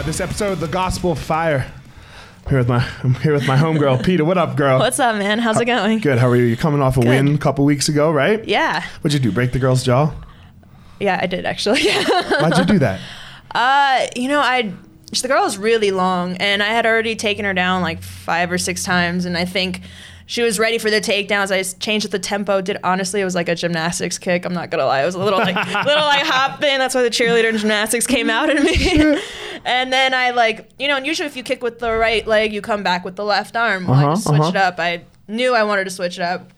Uh, this episode of the Gospel of Fire. I'm here with my I'm here with my homegirl Pita. What up, girl? What's up, man? How's it going? Good. How are you? You're coming off a win a couple weeks ago, right? Yeah. What'd you do? Break the girl's jaw? Yeah, I did actually. Why'd you do that? Uh, you know, I the girl is really long, and I had already taken her down like five or six times, and I think she was ready for the takedowns. I changed the tempo. Did honestly, it was like a gymnastics kick. I'm not gonna lie, it was a little like little like hop hopping. That's why the cheerleader and gymnastics came out in me. and then I like you know, and usually if you kick with the right leg, you come back with the left arm. Well, uh-huh, I just switched uh-huh. it up. I knew I wanted to switch it up.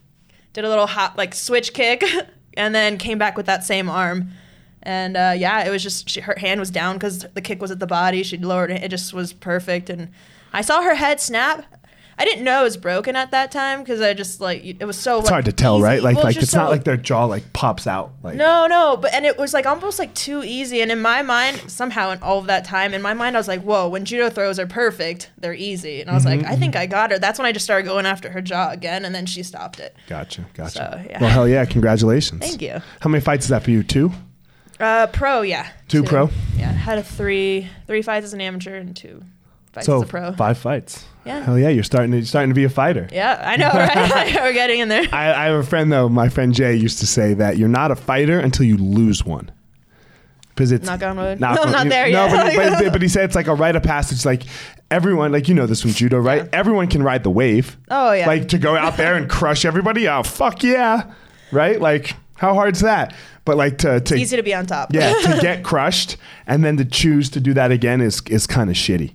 Did a little hop like switch kick, and then came back with that same arm. And uh, yeah, it was just she, her hand was down because the kick was at the body. She lowered it; it just was perfect. And I saw her head snap. I didn't know it was broken at that time because I just like it was so. It's like, hard to tell, easy. right? Like, well, like it's so, not like their jaw like pops out. Like no, no, but and it was like almost like too easy. And in my mind, somehow in all of that time, in my mind, I was like, whoa, when judo throws are perfect, they're easy. And I was mm-hmm. like, I think I got her. That's when I just started going after her jaw again, and then she stopped it. Gotcha, gotcha. So, yeah. Well, hell yeah, congratulations. Thank you. How many fights is that for you? Two. Uh, pro, yeah. Two, two, pro. Yeah, had a three three fights as an amateur and two fights so pro. Five fights. Yeah. Hell yeah, you're starting to you're starting to be a fighter. Yeah, I know, right? We're getting in there. I, I have a friend though. My friend Jay used to say that you're not a fighter until you lose one. Because it's not on wood. Not no, I'm not there no, yet. But, but, but, he said it's like a rite of passage. Like everyone, like you know this from judo, right? Yeah. Everyone can ride the wave. Oh yeah. Like to go out there and crush everybody. Oh fuck yeah, right? Like how hard's that? But like to, to easy to be on top. yeah, to get crushed and then to choose to do that again is is kind of shitty.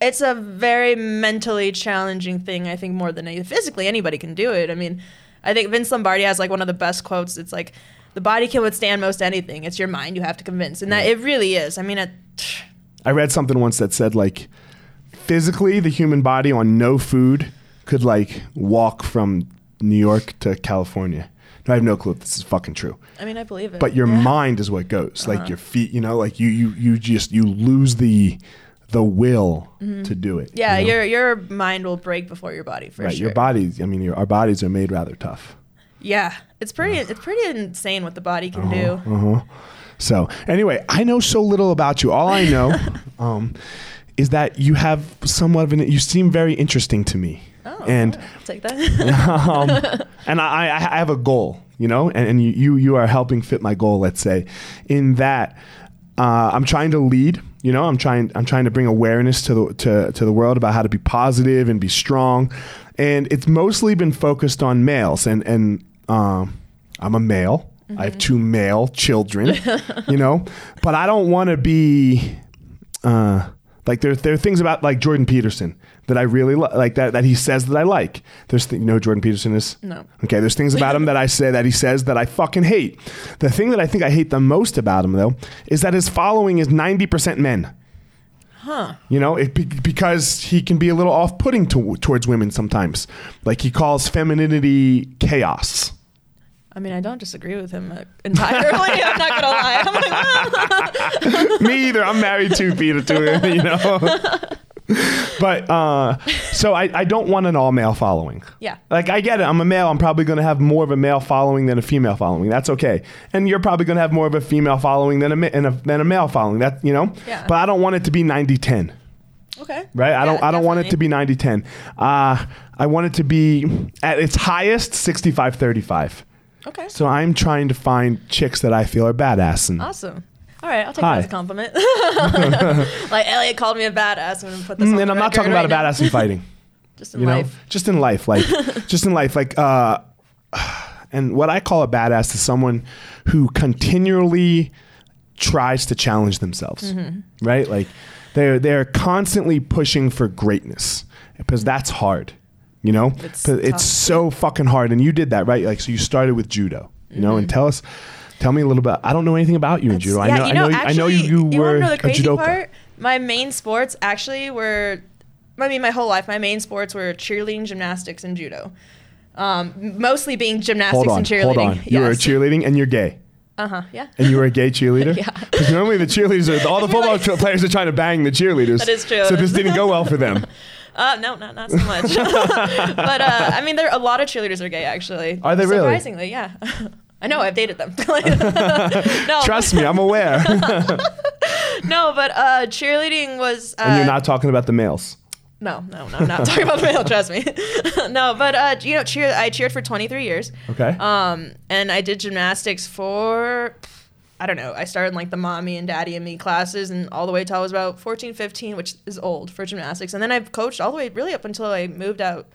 It's a very mentally challenging thing. I think more than anything. Physically, anybody can do it. I mean, I think Vince Lombardi has like one of the best quotes. It's like the body can withstand most anything. It's your mind you have to convince, and that it really is. I mean, it, I read something once that said like physically the human body on no food could like walk from New York to California. I have no clue if this is fucking true. I mean, I believe it. But your Yeah. Uh-huh. mind is what goes. Like your feet, you know, like you you you just you lose the the will to do it. Mm-hmm. Yeah, you know? your your mind will break before your body for right. sure. Your bodies. I mean, your, our bodies are made rather tough. Yeah, it's pretty. It's pretty insane what the body can do. Uh-huh. So anyway, I know so little about you. All I know um, is that you have somewhat of an. You seem very interesting to me. Oh, and I'll take that. um, and I, I I have a goal, you know, and, and you, you you are helping fit my goal. Let's say, in that uh, I'm trying to lead. You know, I'm trying I'm trying to bring awareness to the to, to the world about how to be positive and be strong, and it's mostly been focused on males. And and um, I'm a male. I have two male children. you know, but I don't want to be. Uh, like there, there are things about like Jordan Peterson that I really li- like that that he says that I like. There's th- you know Jordan Peterson is. No. Okay. There's things about him that I say that he says that I fucking hate. The thing that I think I hate the most about him though is that his following is 90% men. Huh. You know, it, be- because he can be a little off-putting to, towards women sometimes. Like he calls femininity chaos. I mean, I don't disagree with him uh, entirely. I'm not gonna lie. I'm like. Me either. I'm married to Peter to him, you know. but uh, so I, I don't want an all male following. yeah. Like I get it. I'm a male. I'm probably going to have more of a male following than a female following. That's okay. And you're probably going to have more of a female following than a, ma- a than a male following. That you know. Yeah. But I don't want it to be 90-10. Okay. Right? I don't I don't want it to be 90-10. Uh, I want it to be at its highest 65-35. Okay. So I'm trying to find chicks that I feel are badass and Awesome. All right, I'll take Hi. that as a compliment. like Elliot called me a badass. I'm gonna put this. Mm, on and I'm not talking about a badass in fighting. Just in you know life. just in life like just in life like uh and what i call a badass is someone who continually tries to challenge themselves Mm-hmm. right like they're they're constantly pushing for greatness because that's hard you know It's it's so fucking hard and you did that right like so you started with judo you know and tell us tell me a little bit i don't know anything about you in judo yeah, i know you know, i know, actually, I know you, you, wanna were know the a crazy judoka part? My main sports actually were, I mean, my whole life, my main sports were cheerleading, gymnastics, and judo. Um, mostly being gymnastics on and cheerleading. hold on you were Yes. cheerleading and you're gay Uh huh. Yeah. And you were a gay cheerleader? Yeah. Because normally the cheerleaders are, all the football like- players are trying to bang the cheerleaders. That is true. So this didn't go well for them. Uh, no, not not so much. but uh, I mean, there a lot of cheerleaders are gay actually. Are they really? Surprisingly, yeah. I know. I've dated them. no, Trust me, I'm aware. no, but uh, cheerleading was. Uh, and you're not talking about the males. No, no, no. I'm not talking about the male. Trust me. no, but uh, you know, cheer. I cheered for 23 years. Okay. Um, and I did gymnastics for. I don't know. I started in like the mommy and daddy and me classes and all the way till I was about 14, 15, which is old for gymnastics. And then I've coached all the way really up until I moved out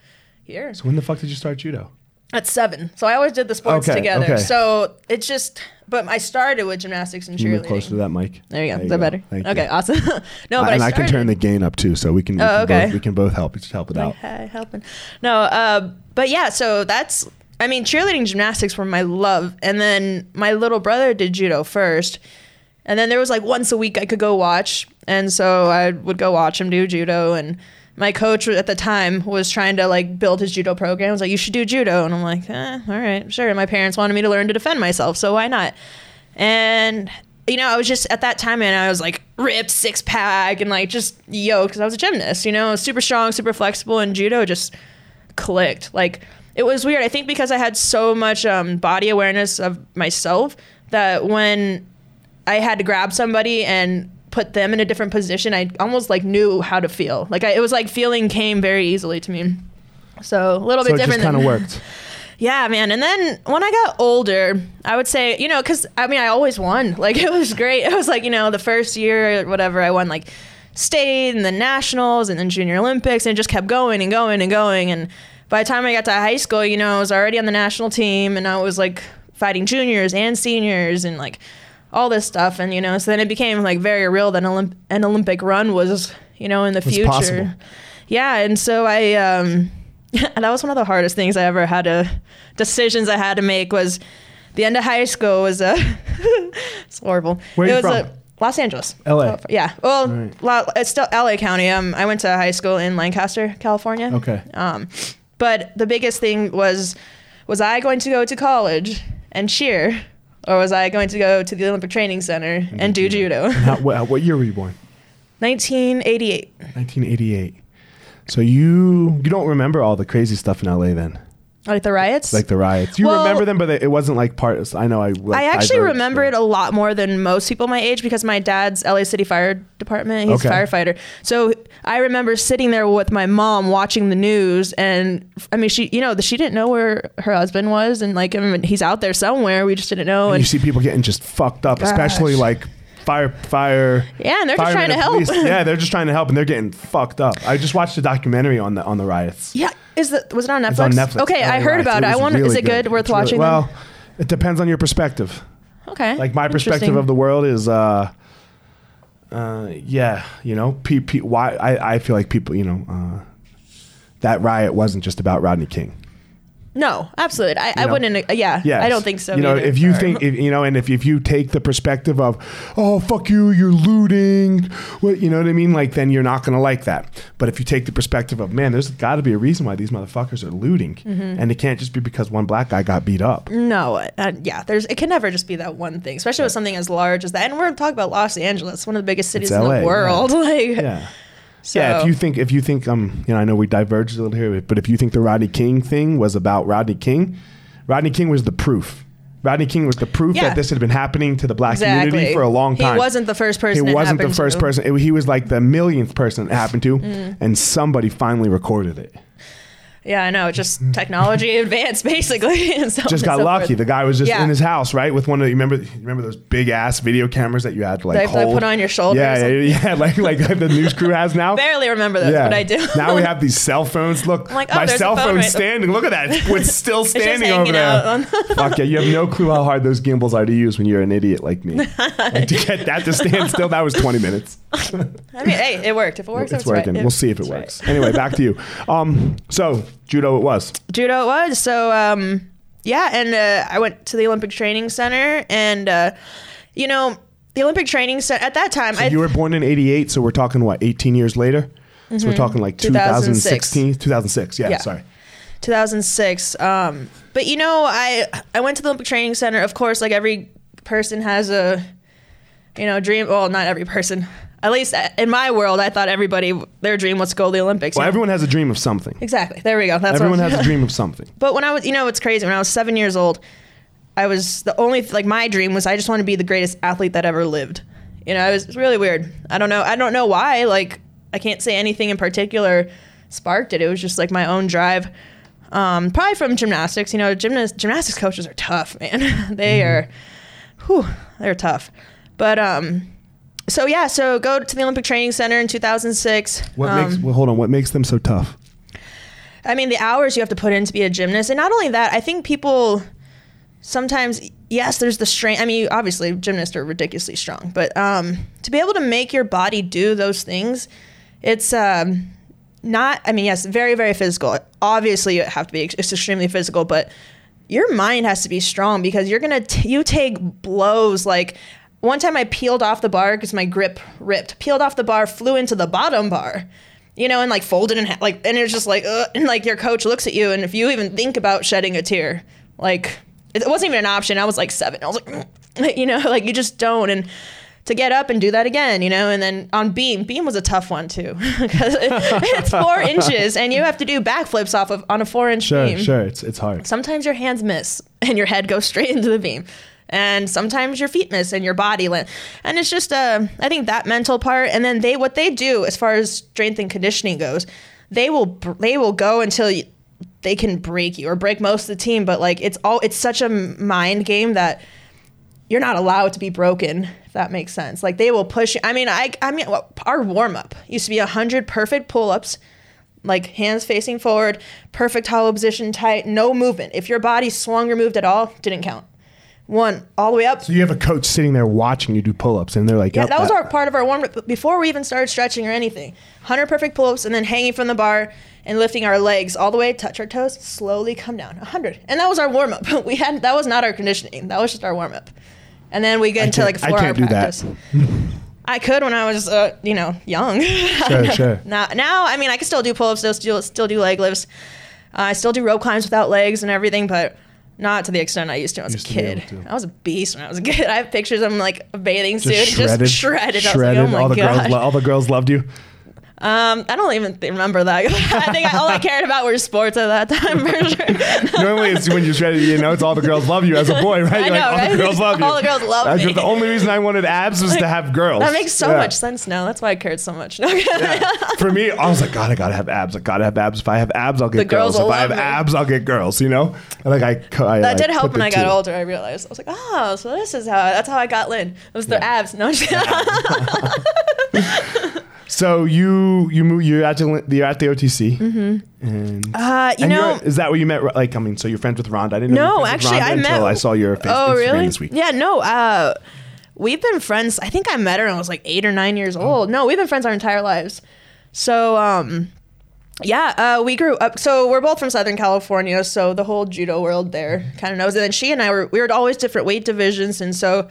here. so when the fuck did you start judo? At seven. So I always did the sports Okay, together. okay. So it's just, but I started with gymnastics and Can you cheerleading. move closer to that mic? There you go. Is that better? Thank okay, you. awesome. no, but I, and I, can started- turn the gain up too, so we can, we, Oh, can, okay. both, we can both help. Just help it out. hey, helping. No, uh, but yeah, so that's, I mean, cheerleading gymnastics were my love. And then my little brother did judo first. And then there was like once a week I could go watch. And so I would go watch him do judo. And my coach at the time was trying to like build his judo program. He was like, you should do judo. And I'm like, eh, all right, sure. And my parents wanted me to learn to defend myself. So why not? And you know, I was just at that time, and I was like ripped, six pack, and like just yo, because I was a gymnast. You know, super strong, super flexible, and judo just clicked. Like it was weird. I think because I had so much um, body awareness of myself that when I had to grab somebody and put them in a different position, I almost like knew how to feel. Like I, it was like feeling came very easily to me. So a little So bit it just different. kind of worked. yeah, man. And then when I got older, I would say, you know, because I mean, I always won. Like, it was great. It was like, you know, the first year, or whatever, I won like state and then nationals and then junior Olympics, and it just kept going and going and going. And by the time I got to high school, you know, I was already on the national team and I was like fighting juniors and seniors and like all this stuff. And, you know, so then it became like very real that an, Olymp- an Olympic run was, you know, in the future. possible. Yeah. And so I, um, that was one of the hardest things I ever had to decisions I had to make was the end of high school was a it's horrible. Where it was from? uh, Los Angeles. LA. Yeah. Well, Right. La- it's still LA County. Um, I went to high school in Lancaster, California. Okay. Um, but the biggest thing was, was I going to go to college and cheer, or was I going to go to the Olympic Training Center and do judo? How, what, what year were you born? 1988. 1988. So you you don't remember all the crazy stuff in LA then, Like the riots? like the riots. You Well- remember them, but it wasn't like part. I know I. Like, I actually remember it a lot more than most people my age because my dad's LA City Fire Department. He's Okay. a firefighter. So I remember sitting there with my mom watching the news, and I mean, she, you know, she didn't know where her husband was, and like, I mean, he's out there somewhere. We just didn't know. And And you see people getting just fucked up, especially like fire fire. yeah, and they're just trying to help. police. yeah, they're just trying to help, and they're getting fucked up. I just watched a documentary on the on the riots. yeah, is the was it on Netflix? It's on Netflix. Okay, LA I heard Riots. about it. I was want. is it good? Worth It's really- watching? well, it depends on your perspective. okay. Like my perspective of the world is, uh, uh, yeah, you know, pe- pe- why I, I feel like people, you know, uh, that riot wasn't just about Rodney King. No, absolutely. I, I wouldn't. uh, Yeah, Yes. I don't think so. You know, either. if you think, if, you know, and if, if you take the perspective of, oh fuck you, you're looting, what you know what I mean? Like then you're not gonna like that. But if you take the perspective of, man, there's got to be a reason why these motherfuckers are looting, Mm-hmm. and it can't just be because one black guy got beat up. No, uh, yeah, there's it can never just be that one thing, especially with something as large as that. And we're talking about Los Angeles, one of the biggest cities in LA, the world. Like, Yeah. So, Yeah, if you think if you think um you know I know we diverged a little here, but if you think the Rodney King thing was about Rodney King, Rodney King was the proof. Rodney King was the proof Yeah. that this had been happening to the black exactly community for a long time. He wasn't the first person. He it wasn't the first to. Mm. person. It- he was like the millionth person it happened to, and somebody finally recorded it. Yeah, I know. Just technology advanced, basically. and so Just got so lucky. forth. The guy was just Yeah. in his house, right, with one of you remember remember those big ass video cameras that you had to like That- that hold. put on your shoulders. Yeah, yeah, yeah, like like the news crew has now. Barely remember this, but I do. now we have these cell phones. Look, like, oh, my cell phone phone's right standing. Look at that. It's, it's still It's standing over there. Fuck yeah, you have no clue how hard those gimbals are to use when you're an idiot like me. Like, to get that to stand still, that was 20 minutes. I mean, hey, it worked. If it works, it's it's right. working. We'll see if it works. right. Anyway, back to you. Um, so judo it was. judo it was. So um, yeah, and uh, I went to the Olympic Training Center, and uh, you know, the Olympic Training Center at that time, I you were born in 88, so we're talking what, 18 years later? So we're talking like 2006. 2016, 2006. Yeah, Mm-hmm. Yeah. sorry. 2006. Um, but you know, I I went to the Olympic Training Center. Of course, like every person has a you know dream. Well, not every person. At least uh, in my world, I thought everybody their dream was to go to the Olympics. Well, you know? everyone has a dream of something. exactly. There we go. That's Everyone has a dream of something. But when I was, you know, it's crazy. When I was seven years old, I was the only like my dream was I just want to be the greatest athlete that ever lived. You know, it was, really weird. I don't know. I don't know why. Like, I can't say anything in particular sparked it. It was just like my own drive. Um, probably from gymnastics. You know, gymnast gymnastics coaches are tough, man. they are, whew, they're tough. But um, so yeah, so go to the Olympic Training Center in 2006. What um, makes well, hold on, what makes them so tough? I mean, the hours you have to put in to be a gymnast, and not only that, I think people sometimes, yes, there's the strain. I mean, obviously, gymnasts are ridiculously strong, but um, to be able to make your body do those things, it's um, not. I mean, yes, very, very physical. Obviously, you have to be it's extremely physical, but your mind has to be strong because you're gonna t- you take blows like. One time I peeled off the bar because my grip ripped. Peeled off the bar, flew into the bottom bar you know, and like folded in half, like, and it's just like, Ugh, and like your coach looks at you, and if you even think about shedding a tear, like, it wasn't even an option. I was like seven. I was like, you know, like you just don't, and to get up and do that again, you know, and then on beam, beam was a tough one too because it's four inches, and you have to do backflips off of on a four inch Sure, beam. sure, it's it's hard. Sometimes your hands miss and your head goes straight into the beam. And sometimes your feet miss and your body. And it's just uh I think that mental part. And then they what they do as far as strength and conditioning goes, they will they will go until you, they can break you or break most of the team, but like it's all it's such a mind game that you're not allowed to be broken if that makes sense. Like they will push you. I mean i i mean our warm-up used to be 100 perfect pull-ups like hands facing forward perfect hollow position tight no movement. If your body swung or moved at all didn't count one all the way up So you have a coach sitting there watching you do pull-ups, and they're like, yeah, that was our part of our warm up before we even started stretching or anything. 100 perfect pull ups and then hanging from the bar and lifting our legs all the way, touch our toes, slowly come down. 100. And that was our warm up. We had that was not our conditioning. That was just our warm up. And then we get into like four hour can't do that. practice. I could when I was, uh, you know, young. Sure, sure. now, now, I mean, I can still do pull ups, still, still, still do leg lifts. I still do rope climbs without legs and everything, but not to the extent I used to when I was a to be able kid. I was a beast when I was a kid. I have pictures of him like a bathing suit, Just shredded, just shredded. shredded. I was like, oh my all the girls, lo- all the girls loved you. Um, I don't even th- remember that. I think all I cared about were sports at that time for sure. Normally, it's when you're shredded, you know, it's all the girls love you as a boy, right? I know, like, all right? the girls love you. All the girls love That's me. The only reason I wanted abs was to have girls. That makes so Yeah. much sense now. That's why I cared so much. For me, I was like, God, I gotta have abs. I gotta have abs. If I have abs, I'll get The girls girls. If I have me. abs, I'll get girls. You know, And, like I, I that like, did help when I got two. older. I realized I was like, oh, so this is how that's how I got Lynn. It was their Yeah. abs. No, I'm just kidding. So you you move, you're at the you're at the OTC, mm-hmm. and Uh, you and know, is that where you met? Like, I mean, so you're friends with Ronda? I didn't know. No, actually, I met- until I saw your Facebook, oh Instagram really? this week. Yeah, no. Uh, we've been friends. I think I met her when I was like eight or nine years Oh. old. No, we've been friends our entire lives. So, um, yeah, uh, we grew up. So we're both from Southern California. So the whole judo world there kind of knows. And then she and I were we were always different weight divisions, and so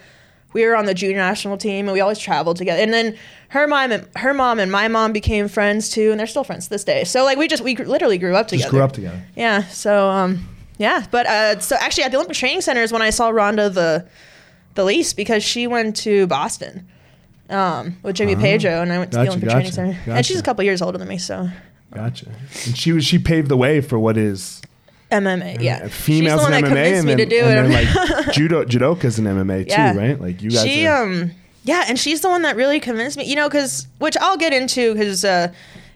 we were on the junior national team, and we always traveled together. And then her mom and her mom and my mom became friends too, and they're still friends to this day. So like we just we literally grew up together. Just grew up together. Yeah. So um yeah, but uh so actually at the Olympic Training Center is when I saw Ronda the the least because she went to Boston um with Jimmy Pedro and I went to Gotcha, the Olympic gotcha, Training Center. And she's a couple years older than me, so Gotcha. And she was she paved the way for what is MMA, yeah. females she's the one in that MMA, convinced and me then, to do and it. then like judo judoka's in MMA Yeah. too, right? Like you guys. she are, um yeah and she's the one that really convinced me you know because which i'll get into because uh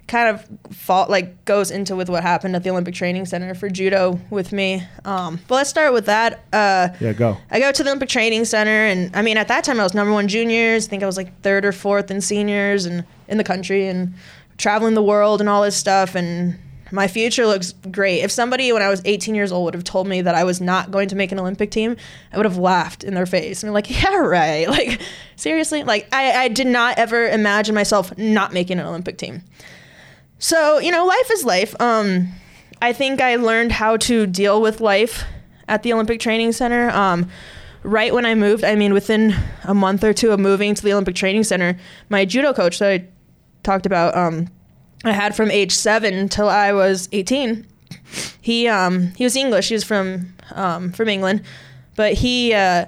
kind of fault like goes into with what happened at the olympic training center for judo with me um but let's start with that uh yeah, go. I go to the Olympic Training Center, and I mean, at that time, I was number one juniors. I think I was like third or fourth in seniors and in the country, and traveling the world and all this stuff. And my future looks great. If somebody, when I was 18 years old, would have told me that I was not going to make an Olympic team, I would have laughed in their face and been like, "Yeah, right." Like, seriously, like I, I did not ever imagine myself not making an Olympic team. So, you know, life is life. Um, I think I learned how to deal with life at the Olympic Training Center. Um, right when I moved, I mean, within a month or two of moving to the Olympic Training Center, my judo coach that I talked about, um, I had from age seven till I was 18. He um, he was English. He was from um, from England, but he uh,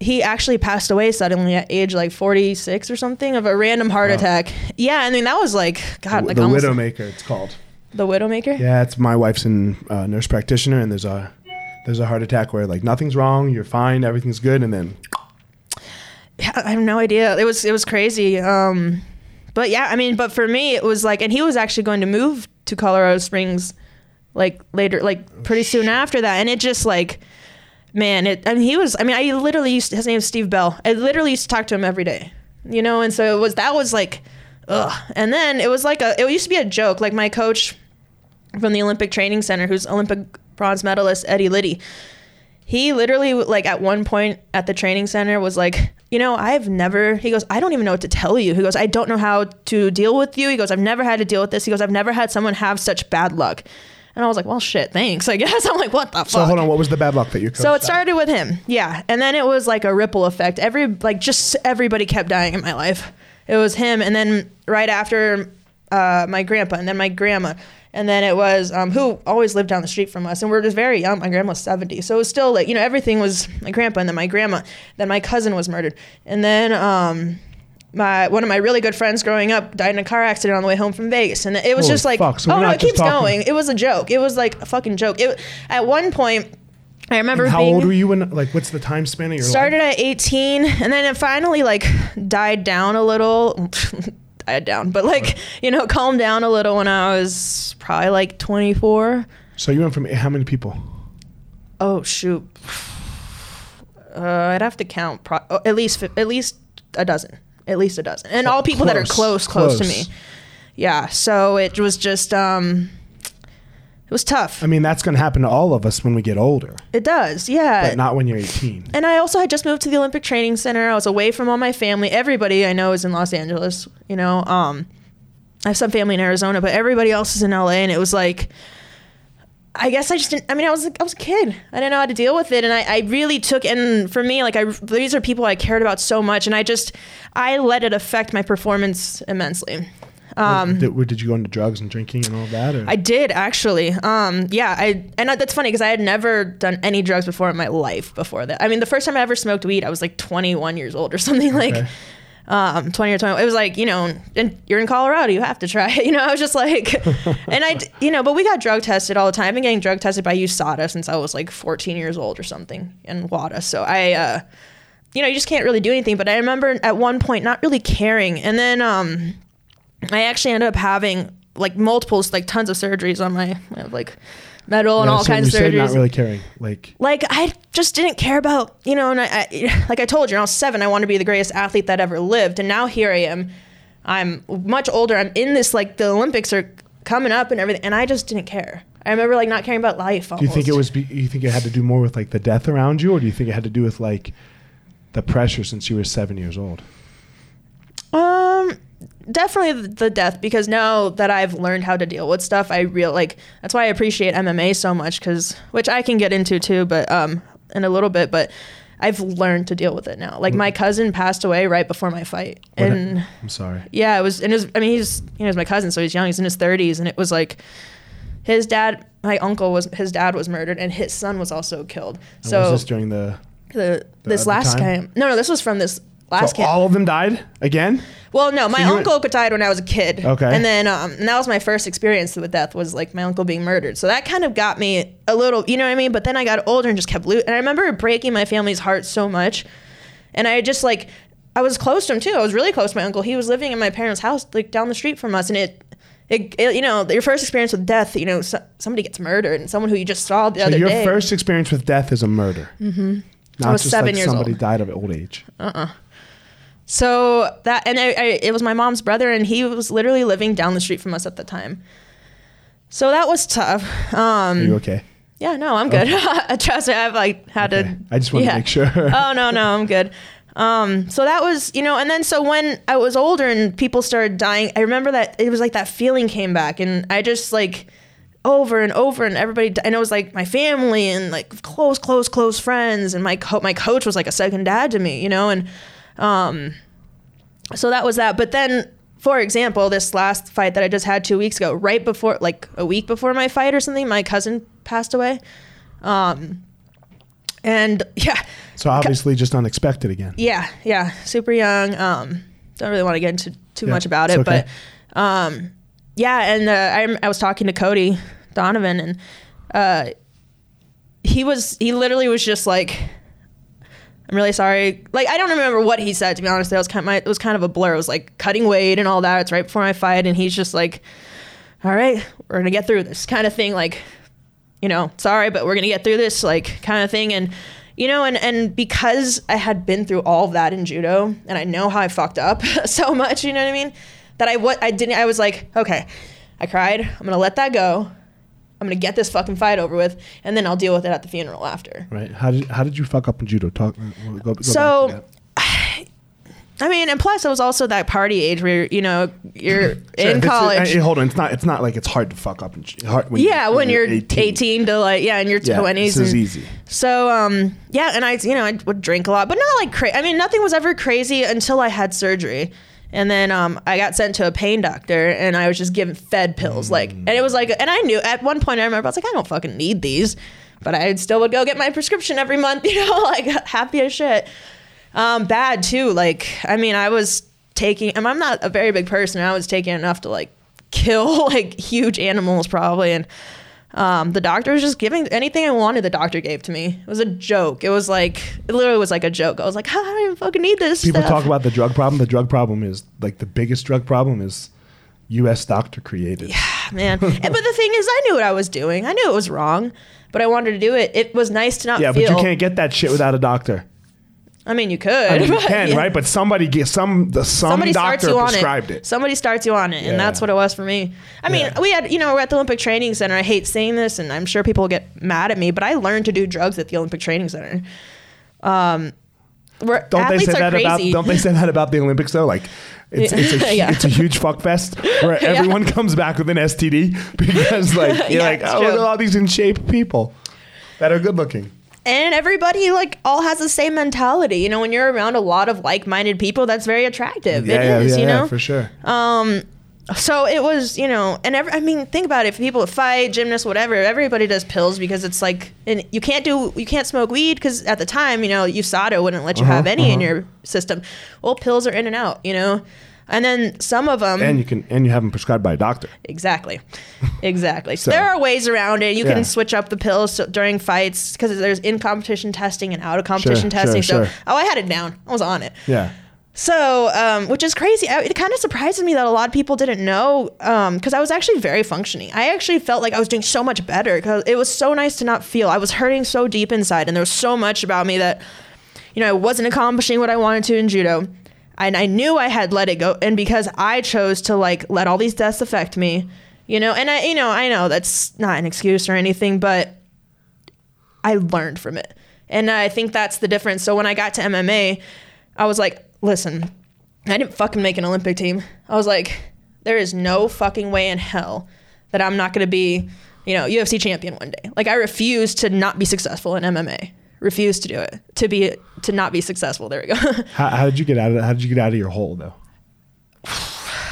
he actually passed away suddenly at age like 46 or something of a random heart Wow. attack. Yeah, I mean that was like God, like the almost Widowmaker, it's called. the Widowmaker. Yeah, it's my wife's a uh, nurse practitioner, and there's a there's a heart attack where like nothing's wrong, you're fine, everything's good, and then Yeah, I have no idea. It was it was crazy. Um, but yeah, I mean, but for me, it was like, and he was actually going to move to Colorado Springs, like later, like oh, pretty soon after that, and it just like, man, it. I mean, he was. I mean, I literally used. his name is Steve Bell. I literally used to talk to him every day, you know, and so it was. That was like, ugh. And then it was like a. It used to be a joke. Like my coach from the Olympic Training Center, who's Olympic bronze medalist Eddie Liddie he literally like at one point at the training center was like you know i've never he goes i don't even know what to tell you. He goes i don't know how to deal with you. He goes i've never had to deal with this. He goes i've never had someone have such bad luck. And i was like well shit thanks i guess. I'm like what the fuck? so hold on, what was the bad luck that you? so it started with him yeah. And then it was like a ripple effect. Every like just everybody kept dying in my life. It was him and then right after uh, my grandpa and then my grandma and then it was um, who always lived down the street from us and we are just very young. My grandma was 70 so it was still like you know everything was my grandpa and then my grandma then my cousin was murdered. And then um, my one of my really good friends growing up died in a car accident on the way home from Vegas and it was Holy just like fuck, so oh no it keeps talking- going. It was a joke. It was like a fucking joke. It at one point I remember How being old were you when? Like, what's the time span of your started life? at 18 and then it finally like died down a little died down. But like you know calmed down a little when i was probably like 24 So you went from how many people? oh shoot. Uh, i'd have to count pro- oh, at least at least a dozen. At least a dozen. And all people that are Close, close close to me. yeah so it was just um it was tough I mean, that's going to happen to all of us when we get older, it does yeah but not when you're 18. And I also had just moved to the Olympic Training Center. I was away from all my family. Everybody I know is in Los Angeles. You know, um, I have some family in Arizona, but everybody else is in LA. And it was like, I guess I just didn't. I mean, I was I was a kid. I didn't know how to deal with it, and I, I really took. And for me, like I these are people I cared about so much, and I just I let it affect my performance immensely. Um, did, did you go into drugs and drinking and all that? Or? I did actually. Um, yeah, I and that's funny because I had never done any drugs before in my life before that. I mean, the first time I ever smoked weed, I was like 21 years old or something like. Um, 20 or 20. It was like, you know, and you're in Colorado, you have to try it. You know, I was just like, and I, you know, but we got drug tested all the time. I've been getting drug tested by USADA since I was like 14 years old or something in WADA. So I, uh, you know, you just can't really do anything. But I remember at one point not really caring. And then, um, I actually ended up having like multiples, like tons of surgeries on my, like metal and all so kinds of you said surgeries. not really caring. Like, like I just didn't care about, you know, and I, I like I told you, when I was seven, I wanted to be the greatest athlete that ever lived, and now here I am. I'm much older. I'm in this like the Olympics are coming up and everything, and I just didn't care. I remember like not caring about life. do you think it was? Be, you think it had to do more with like the death around you, or do you think it had to do with like the pressure since you were seven years old? Um, definitely the death because now that I've learned how to deal with stuff, I real like that's why I appreciate MMA so much because which I can get into too, but um in a little bit, but I've learned to deal with it now. Like my cousin passed away right before my fight, and I'm sorry. yeah, it was and it was, I mean he's you know he's my cousin, so he's young, he's in his 30s, and it was like his dad, my uncle was his dad was murdered, and his son was also killed. And So was this during the? the this last time? camp, no, no, this was from this last So camp. all of them died again. Well, no, my So uncle died when I was a kid. Okay. And then um, and that was my first experience with death was like my uncle being murdered. So that kind of got me a little, you know what I mean? But then I got older and just kept lo- and I remember breaking my family's heart so much. And I just like I was close to him too. I was really close to my uncle. He was living in my parents' house like down the street from us and it it, it you know, your first experience with death, you know, so, somebody gets murdered and someone who you just saw the So other your day. first experience with death is a murder. Mm-hmm. Not I was just seven like years somebody old. died of old age. So that and I, I, it was my mom's brother, and he was literally living down the street from us at the time. So that was tough. Are Um, you okay? yeah, no, I'm good. Trust me, I've like had Okay. to. I just wanted to make sure. oh no, no, I'm good. Um, so that was, you know, and then so when I was older and people started dying, I remember that it was like that feeling came back, and I just like over and over, and everybody, and it was like my family and like close, close, close friends, and my co- my coach was like a second dad to me, you know, and um, so that was that. But then, for example, this last fight that I just had two weeks ago, right before, like a week before my fight or something, my cousin passed away. Um, and yeah, so obviously, just unexpected again. yeah, yeah, super young. Um, don't really want to get into too Yeah, much about it, okay. but um, yeah. And uh, I, I was talking to Cody Donovan, and uh, he was he literally was just like, "I'm really sorry." Like I don't remember what he said to be honest. That was kind of my, it was kind of a blur. It was like cutting weight and all that. It's right before my fight, and he's just like, "All right, we're gonna get through this," kind of thing. Like you know, sorry, but we're gonna get through this, like kind of thing. And you know, and and because I had been through all of that in judo, and I know how I fucked up so much, you know what I mean? That I what I didn't. I was like, okay, I cried. I'm gonna let that go. I'm gonna get this fucking fight over with, and then I'll deal with it at the funeral after. Right? How did how did you fuck up in judo? Talk. Go, go So-. I mean, and plus, it was also that party age where you know you're Sure, in college. uh, hold on, it's not it's not like it's hard to fuck up. In, hard when yeah, when you're 18. to like yeah, in your Yeah, 20s. this is and- easy. So um yeah, and I you know I would drink a lot, but not like crazy. I mean, nothing was ever crazy until I had surgery, and then um I got sent to a pain doctor, and I was just given fed pills, like, and it was like, and I knew at one point I remember I was like, I don't fucking need these, but I still would go get my prescription every month, you know, like happy as shit. Um, bad too. Like, I mean, I was taking, and I'm not a very big person. I was taking enough to like kill like huge animals probably, and um, the doctor was just giving anything I wanted. The doctor gave to me. It was a joke. It was like it literally was like a joke. I was like, I don't even fucking need this. People stuff. talk about the drug problem. The drug problem is like the biggest drug problem is U.S. doctor created. Yeah, man. And- but the thing is, I knew what I was doing. I knew it was wrong, but I wanted to do it. It was nice to not Yeah, but you can't get that shit without a doctor. I mean, you could. I mean, you can, yeah. right? But somebody get some the some Somebody starts doctor on prescribed it. it. Somebody starts you on it, and that's what it was for me. I mean, Yeah. we had, you know, we're at the Olympic Training Center. I hate saying this, and I'm sure people get mad at me, but I learned to do drugs at the Olympic Training Center. Um, where Don't they say are that about? crazy. Don't they say that about the Olympics though? Like, it's it's a, Yeah. it's a huge fuck fest where Yeah. everyone comes back with an STD because like you're Yeah, like, oh, look at all these in shape people that are good looking. And everybody like all has the same mentality. You know, when you're around a lot of like-minded people, that's very attractive. Yeah, it yeah, is, yeah, you yeah, know. for sure. Um, so it was, you know, and every, I mean, think about it. If people fight, gymnasts, whatever, everybody does pills because it's like, and you can't do, you can't smoke weed because at the time, you know, USADA wouldn't let you Uh-huh, have any in uh-huh. your system. Well, pills are in and out, you know, and then some of them, And you can and you have them prescribed by a doctor. exactly, exactly. So- there are ways around it. You Yeah. can switch up the pills so, during fights because there's in competition testing and out of competition Sure, testing. sure, so, sure. oh, I had it down. I was on it. Yeah. So, um, which is crazy. I, it kind of surprises me that a lot of people didn't know because I was actually very functioning. I actually felt like I was doing so much better because it was so nice to not feel. I was hurting so deep inside, and there was so much about me that, you know, I wasn't accomplishing what I wanted to in judo. And I knew I had let it go. And because I chose to like let all these deaths affect me, you know, and I, you know, I know that's not an excuse or anything, but I learned from it. And I think that's the difference. So when I got to MMA, I was like, listen, I didn't fucking make an Olympic team. I was like, there is no fucking way in hell that I'm not going to be, you know, UFC champion one day. Like I refuse to not be successful in MMA. Refuse to do it. To be to not be successful. There we go. How, how did you get out of how did you get out of your hole though?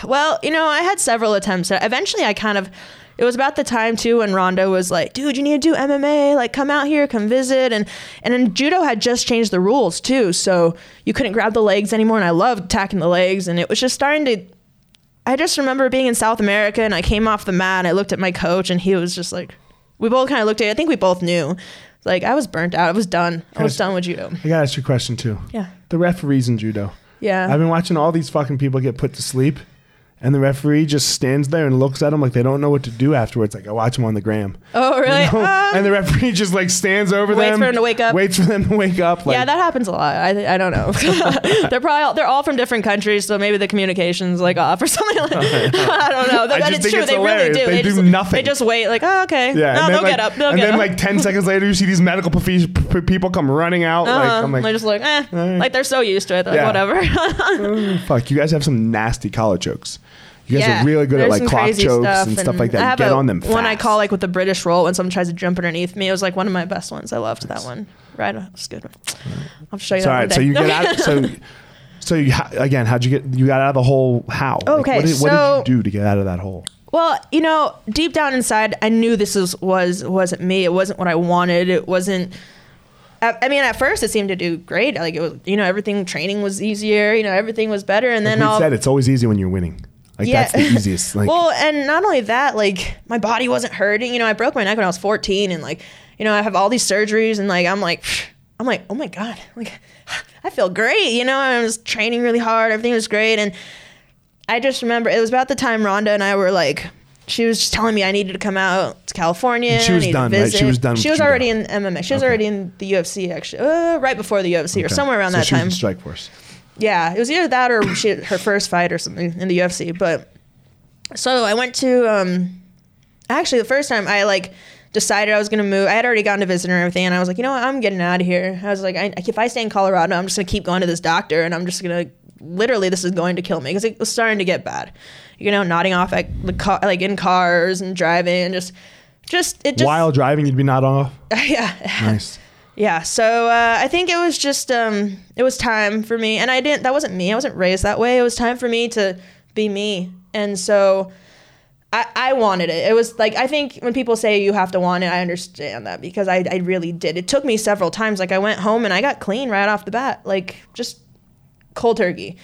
Well, you know, I had several attempts. Eventually, I kind of. It was about the time too when Ronda was like, "Dude, you need to do MMA. Like, come out here, come visit." And and then judo had just changed the rules too, so you couldn't grab the legs anymore. And I loved attacking the legs, and it was just starting to. I just remember being in South America, and I came off the mat, and I looked at my coach, and he was just like, we both kind of looked at. it. I think we both knew, like, I was burnt out. I was done. I was done with judo. I gotta ask you a question too. Yeah, The referees in judo. yeah. I've been watching all these fucking people get put to sleep, and the referee just stands there and looks at them like they don't know what to do afterwards. Like I watch them on the gram, oh, really? You know? Um, and the referee just like stands over Waits them, for them to wake up. waits for them to wake up. Like, yeah, that happens a lot. I, I don't know. they're probably all, they're all from different countries, so maybe the communications like off or something. Like, I don't know. I But just it's think true. they hilarious. really do. They do just, nothing. They just wait. Like, oh, okay. Yeah, no, they'll like, get up. They'll and get then up. like ten seconds later, you see these medical profe- p- people come running out. Like uh-huh. I'm like, they're just like, eh, like they're so used to it. They're Yeah. Like, whatever. "Oh, fuck, you guys have some nasty collar chokes. You guys Yeah, are really good at there's like some clock crazy chokes and stuff like I that. have Get a, on them. Fast. One I call like with the British roll when someone tries to jump underneath me. It was like one of my best ones. I loved that one. Right, uh, it was a good. One. I'll show you. So, that right, one so you get out. So, so you again, how'd you get? You got out of the hole? How? Like, Okay, what, did, what did you do to get out of that hole? Well, you know, deep down inside, I knew this was was wasn't me. It wasn't what I wanted. It wasn't. I, I mean, at first, it seemed to do great. Like it was, you know, everything training was easier. You know, everything was better. And then we all said it's always easy when you're winning. Like Yeah. that's the easiest. Like well, and not only that, like my body wasn't hurting. You know, I broke my neck when I was 14, and like, you know, I have all these surgeries, and like, I'm like, I'm like, oh my god, like, I feel great. You know, I was training really hard. Everything was great, and I just remember it was about the time Ronda and I were like. She was just telling me I needed to come out to California. And she was done, right? She was done She was already in MMA. She was Okay. already in the UFC actually, uh, right before the UFC or somewhere around So that she was time. in Strikeforce. Yeah, it was either that or she her first fight or something in the UFC. But so I went to um actually the first time I like decided I was gonna move. I had already gone to visit her and everything, and I was like, you know what, I'm getting out of here. I was like, I, if I stay in Colorado, I'm just gonna keep going to this doctor, and I'm just gonna literally this is going to kill me because it was starting to get bad. You know, nodding off at the car, like in cars and driving, and just just it just While driving, you'd be nodding off. yeah. Nice. Yeah, so uh, I think it was just um, it was time for me, and I didn't. That wasn't me. I wasn't raised that way. It was time for me to be me, and so I, I wanted it. It was like I think when people say you have to want it, I understand that because I, I really did. It took me several times. Like I went home and I got clean right off the bat, like just cold turkey.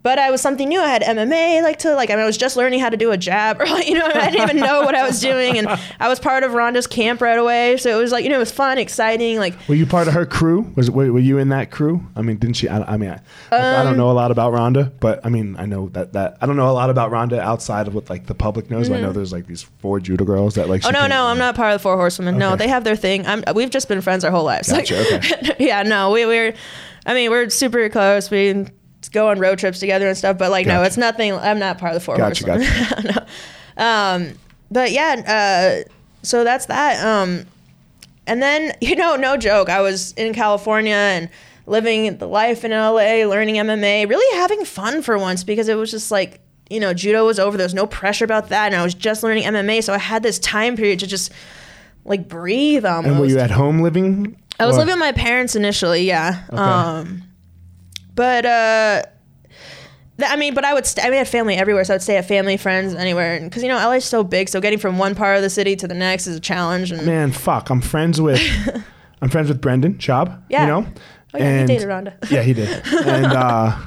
But I was something new. I had MMA, like to like. I, mean, I was just learning how to do a jab, or like, you know, I didn't even know what I was doing, and I was part of Ronda's camp right away. So it was like, you know, it was fun, exciting. Like Were you part of her crew? Was were, were you in that crew? I mean, didn't she? I, I mean, I, like, I don't know a lot about Ronda, but I mean, I know that that I don't know a lot about Ronda outside of what like the public knows. But I know there's like these four judo girls that like. Mm-hmm. Oh no, no, I'm not part of the Four Horsewomen. No, they have their thing. I'm. We've just been friends our whole lives. Gotcha, Like, yeah, no, we we're. I mean, we're super close. We go on road trips together and stuff. But like, no, it's nothing. I'm not part of the Four Gotcha, Horsewomen. no. Um, but yeah. Uh, so that's that. Um, and then you know, no joke. I was in California and living the life in LA, learning MMA, really having fun for once because it was just like you know, judo was over. There was no pressure about that, and I was just learning MMA, so I had this time period to just like breathe. Almost. And were you at home living? I was Or- living with my parents initially, yeah. Okay. Um, but uh, Th- I mean, but I would. St- I mean, I had family everywhere, so I'd stay at family, friends, anywhere. Because you know, LA's so big, so getting from one part of the city to the next is a challenge. And Man, fuck. I'm friends with I'm friends with Brendan Schaub. Yeah. You know? oh yeah, he dated Ronda. yeah, he did. And uh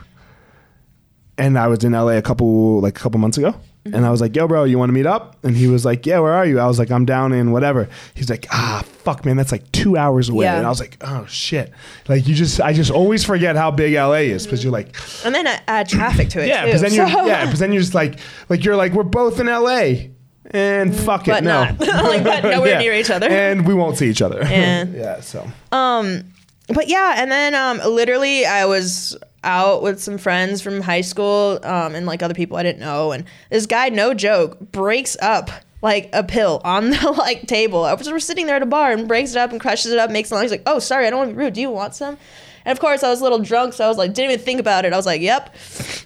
and I was in LA a couple like a couple months ago. Mm-hmm. And I was like, yo, bro, you want to meet up? And he was like, yeah, where are you? I was like, I'm down in whatever. He's like, ah, fuck, man, that's like two hours away. Yeah. And I was like, oh, shit. Like, you just, I just always forget how big LA is because you're like, And then I add traffic to it. yeah, because then you're, so- yeah, because then you're just like, like, you're like, we're both in LA. And fuck it, But no. Like, but nowhere near each other. And we won't see each other. Yeah. yeah, so. Um, but yeah, and then um, literally I was out with some friends from high school um, and like other people I didn't know, and this guy, no joke, breaks up like a pill on the like table. I was we're sitting there at a bar and breaks it up and crushes it up, makes it. He's like, "Oh, sorry, I don't want to be rude. Do you want some?" And of course, I was a little drunk, so I was like, didn't even think about it. I was like, "Yep."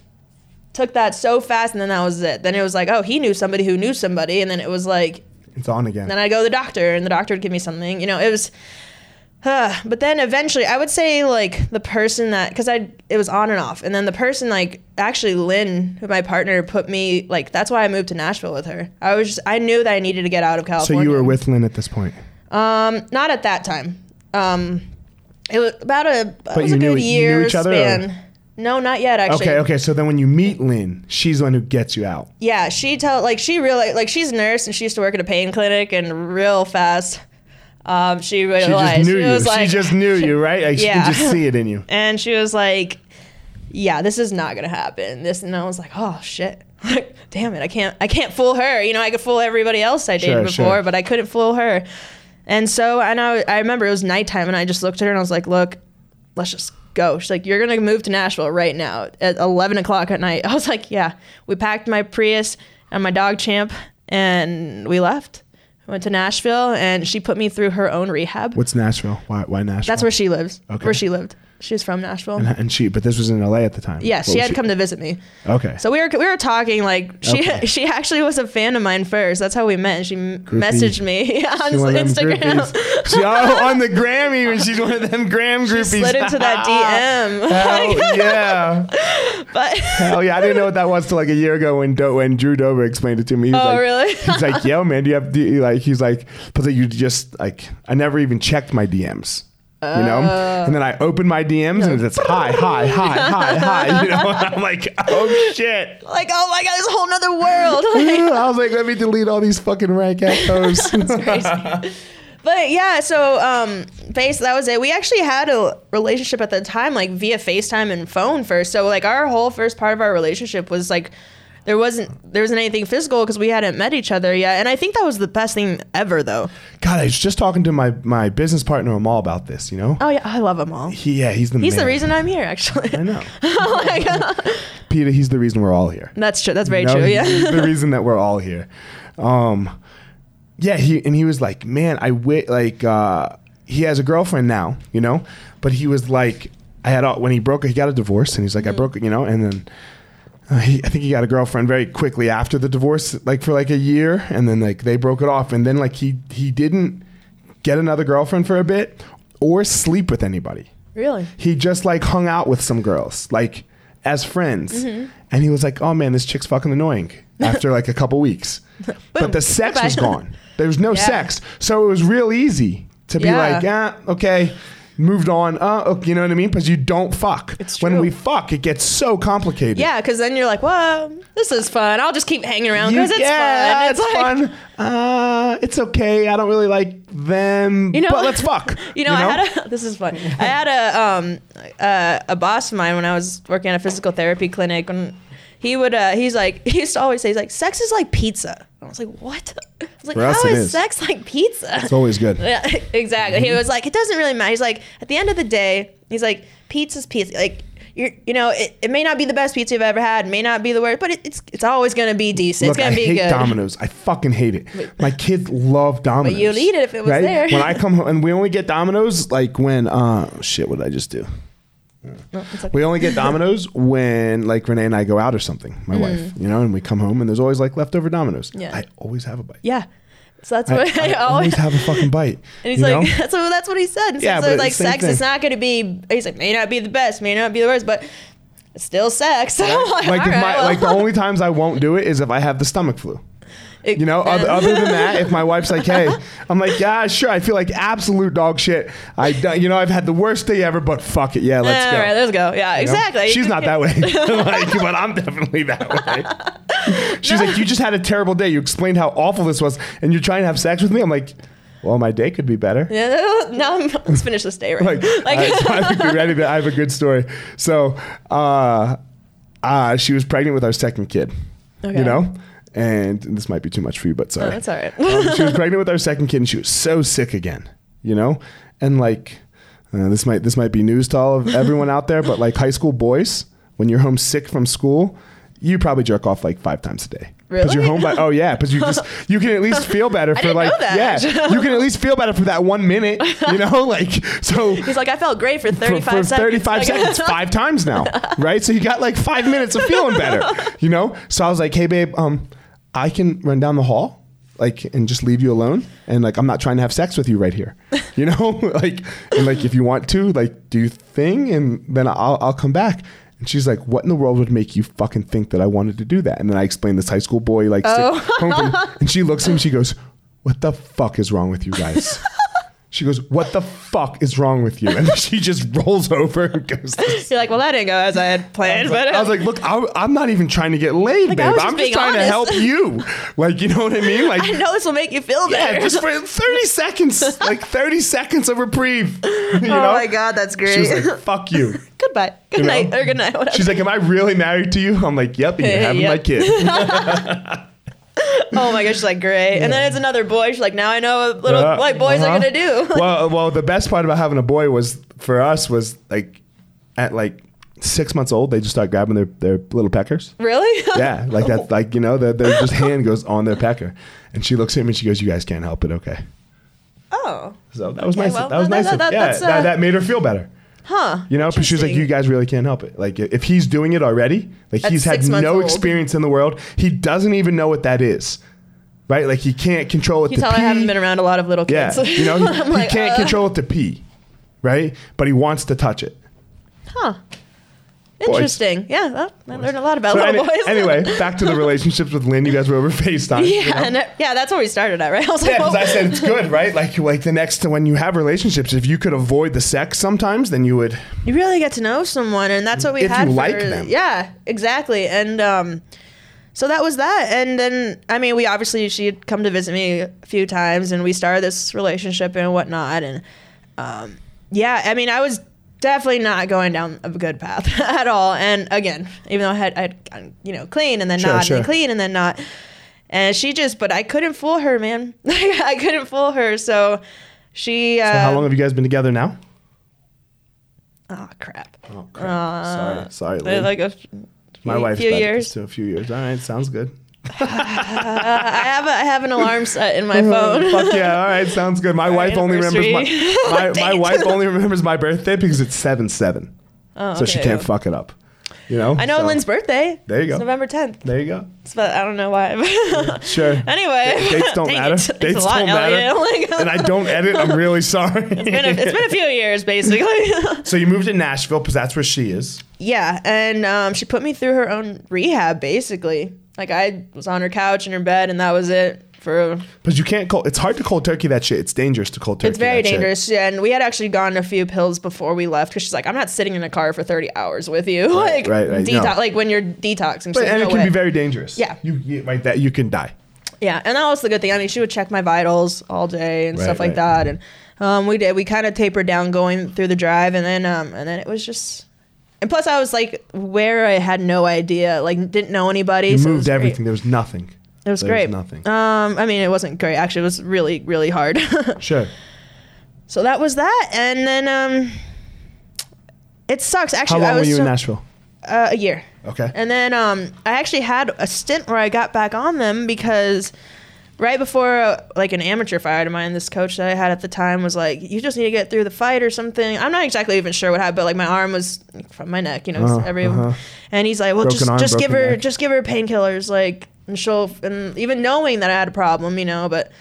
Took that so fast, and then that was it. Then it was like, oh, he knew somebody who knew somebody, and then it was like, It's on again. then I'd go to the doctor, and the doctor would give me something. You know, it was. But then eventually, I would say like the person that because I it was on and off, and then the person like actually Lynn, my partner, put me like that's why I moved to Nashville with her. I was just I knew that I needed to get out of California. so you were with Lynn at this point. um not at that time. Um, it was about a it was a good year knew each other, or- span. No, not yet actually. Okay, okay. So then when you meet Lynn, she's the one who gets you out. Yeah, she tell like she really like she's a nurse and she used to work at a pain clinic and real fast. Um, she She realized just knew you. was she like- just knew you, right? Like she could just see it in you. and she was like, "Yeah, this is not gonna happen." This and I was like, "Oh shit." Like, damn it, I can't I can't fool her. You know, I could fool everybody else I dated Sure, before, sure. but I couldn't fool her. And so I know I remember it was nighttime and I just looked at her and I was like, "Look, let's just go." She's like, "You're gonna move to Nashville right now at 11 o'clock at night." I was like, "Yeah." We packed my Prius and my dog Champ and we left. Went to Nashville and she put me through her own rehab. What's Nashville? Why? Why Nashville? That's where she lives. Okay. Where she lived. She was from Nashville. And, and she, but this was in L.A. at the time. Yeah, What she had come to visit me. Okay. So we were we were talking like she Okay. she actually was a fan of mine first. That's how we met. And she messaged me on She one of them Instagram. She oh, on the Grammy even. She's one of them gram groupies. She Slid into that DM. Hell yeah. But Hell yeah. I didn't know what that was till like a year ago when Do- when Drew Dober explained it to me. He was Oh, like, really? He's like, yo, man, do you have do you, like? He's like, but you just like, I never even checked my DMs. You know, and then I open my DMs and it's hi, hi, hi, hi, hi. You know, and I'm like, oh shit. like, oh my god, there's a whole nother world. Like, I was like, let me delete all these fucking rank ass posts. But yeah, so um, base that was it. We actually had a relationship at the time, like via FaceTime and phone first. So like our whole first part of our relationship was like there wasn't there wasn't anything physical because we hadn't met each other yet. And I think that was the best thing ever, though. God, I was just talking to my my business partner Amal about this. You know, Oh yeah, I love all. he, yeah, he's the He's the reason I'm here, actually. I know, Like, Pita. He's the reason we're all here. that's true. That's very You know, true. Yeah, he's the reason that we're all here. Um, yeah, he and he was like, man, I wait. Like, uh, he has a girlfriend now, you know, but he was like, I had all, when he broke, he got a divorce, and he's like, I broke, it, you know, and then. Uh, he, I think he got a girlfriend very quickly after the divorce, like for like a year, and then like they broke it off, and then like he he didn't get another girlfriend for a bit or sleep with anybody really. he just like hung out with some girls like as friends Mm-hmm. and he was like oh man this chick's fucking annoying after like a couple weeks but the sex was gone there was no Yeah. sex so it was real easy to be Yeah. like yeah okay moved on uh okay, you know what i mean because you don't fuck It's when we fuck it gets so complicated Yeah, because then you're like, well, this is fun. I'll just keep hanging around because it's yeah, fun. it's, like, fun. Uh, it's okay. I don't really like them, You know- but let's fuck. You know, I had a this is fun. I had a um uh, a boss of mine when I was working at a physical therapy clinic and he would uh he's like he used to always say he's like sex is like pizza. I was like, what? I was like, For us how it is is. sex like pizza? It's always good. Yeah, exactly. He was like, it doesn't really matter. He's like, at the end of the day, he's like, pizza's pizza. Like, you're, you know, it, it may not be the best pizza you've ever had, may not be the worst, but it, it's it's always gonna be decent. Look, it's I gonna be hate good. Domino's. I fucking hate it. My kids love Domino's. But you'd eat it if it was there. When I come home, and we only get Domino's like when, uh, shit, what did I just do? No, okay. We only get Domino's when like Renee and I go out or something, my wife, you know, and we come home and there's always like leftover Domino's. Mm. Yeah. I always have a bite. Yeah. So that's I, what I I, always have a fucking bite. And he's like, know? that's what, that's what he said. Yeah, so like sex is not going to be. He's like, may not be the best, may not be the worst, but it's still sex. I'm like, right, my well. like the only times I won't do it is if I have the stomach flu. It- You know, other, other than that, if my wife's like, "Hey," I'm like, "Yeah, sure." I feel like absolute dog shit. I, you know, I've had the worst day ever, but fuck it, yeah, let's all go. right, let's go. Yeah, You know? exactly. She's not that way, like, but I'm definitely that way. She's like, "You just had a terrible day. You explained how awful this was, and you're trying to have sex with me." I'm like, "Well, my day could be better." Yeah, no, I'm, let's finish this day right. like, like all right, so I think you're ready. To, I have a good story. So, uh, uh, she was pregnant with our second kid. Okay. You know, and this might be too much for you, but sorry. that's all right. Um, she was pregnant with our second kid, and she was so sick again. You know, and like uh, this might this might be news to all of everyone out there, but like high school boys, when you're home sick from school, you probably jerk off like five times a day. Because you're home by oh yeah, because you just you can at least feel better for like know that. yeah you can at least feel better for that one minute you know like so He's like, I felt great for for, 35 for seconds. 35 Like- seconds five times now right so you got like five minutes of feeling better you know so i was like hey babe um i can run down the hall like and just leave you alone and like i'm not trying to have sex with you right here you know like and like if you want to like do your thing and then i'll, I'll come back and she's like, "What in the world would make you fucking think that I wanted to do that?" And then I explained this high school boy like, Oh. and she looks at him. She goes, "What the fuck is wrong with you guys?" She goes, "What the fuck is wrong with you?" And she just rolls over and goes. You're like, well, that didn't go as I had planned, but I was like, "Look, I, I'm not even trying to get laid, Like, babe. just I'm just trying to help you. Like, you know what I mean? Like, I know this will make you feel better. yeah, just for 30 seconds, like 30 seconds of reprieve. You oh know? my god, that's great. She's like, "Fuck you." Goodbye. Good You know? night or good night. Whatever. She's like, "Am I really married to you?" I'm like, "Yep, and you're having yep. my kid." oh my gosh, she's like great. And then it's another boy. She's like, now I know what little Uh, white boys uh-huh. are gonna do. well, well, the best part about having a boy was for us was like at like six months old, they just start grabbing their, their little peckers. really? Yeah, like that, like you know, their, their just hand goes on their pecker, and she looks at me and she goes, "You guys can't help it, okay?" oh, So that was Okay, nice. well, that was nice. of- that- yeah, that's, that, uh, that made her feel better. Huh. You know, because she was like, "You guys really can't help it. Like, if he's doing it already, like At he's had no old. experience in the world, he doesn't even know what that is, right? Like, he can't control it You to tell I haven't been around a lot of little kids. Yeah, you know, he like, can't uh, control it to pee, right? But he wants to touch it. Huh. Interesting. Yeah, well, I learned a lot about So little any- boys. anyway, back to the relationships with Lynn. You guys were over FaceTime. you yeah, know? and it- yeah, that's where we started at, right? I was like, Yeah, because well, I said it's good, right? Like, like the next to when you have relationships, if you could avoid the sex sometimes, then you would. you really get to know someone, and that's what we If had. you for, like them. Yeah, exactly. And um, so that was that. And then, I mean, we obviously she had come to visit me a few times, and we started this relationship and whatnot. And um, yeah, I mean, I was definitely not going down a good path at all. And again, even though I had, I had gotten, you know, clean and then Sure, not, and sure. then clean and then not. And she just, but I couldn't fool her, man. I couldn't fool her. So she. Uh, So how long have you guys been together now? Oh crap! Oh crap! sorry, sorry, Uh, Lynn. like a My few- wife's few years. To a few years. All right, sounds good. I have a, I have an alarm set in my phone. Fuck yeah! All right, sounds good. My wife only remembers my my, my wife only remembers my birthday because it's seven seven, Oh, so she can't fuck it up. You know. I know So, Lynn's birthday. There you It's go. November 10th. There you go. But I don't know why. Sure. anyway, Da- dates don't matter. It's Dates lot, don't matter. Like, and I don't edit. I'm really sorry. it's, been a, it's been a few years, basically. so you moved to Nashville because that's where she is. yeah, and um, she put me through her own rehab, basically. Like I was on her couch in her bed, and that was it for Because you can't cold. It's hard to cold turkey that shit. It's dangerous to cold turkey. It's very shit. dangerous. Yeah, and we had actually gone a few pills before we left because she's like, I'm not sitting in a car for 30 hours with you. like, right, right, Detox, no. like when you're detoxing. But, and no it can way. be very dangerous. Yeah. You, you like that. You can die. Yeah, and that was the good thing. I mean, she would check my vitals all day and Right, stuff like right. that, and um, we did. We kind of tapered down going through the drive, and then um, and then it was just. And plus, I was like where I had no idea, like didn't know anybody. You so moved was great. everything. There was nothing. It was There great. nothing. Um, I mean, it wasn't great. Actually, it was really, really hard. Sure. so that was that, and then um, it sucks. Actually, How long I were you so- in Nashville? uh, a year. Okay. And then um, I actually had a stint where I got back on them because right before uh, like an amateur fight of mine, this coach that I had at the time was like, "You just need to get through the fight or something." I'm not exactly even sure what happened, but like my arm was from my neck, you know, Uh-huh, every. uh-huh. And he's like, "Well, Broken just arm, just give her neck. just give her painkillers, like, and she'll and even knowing that I had a problem, you know, but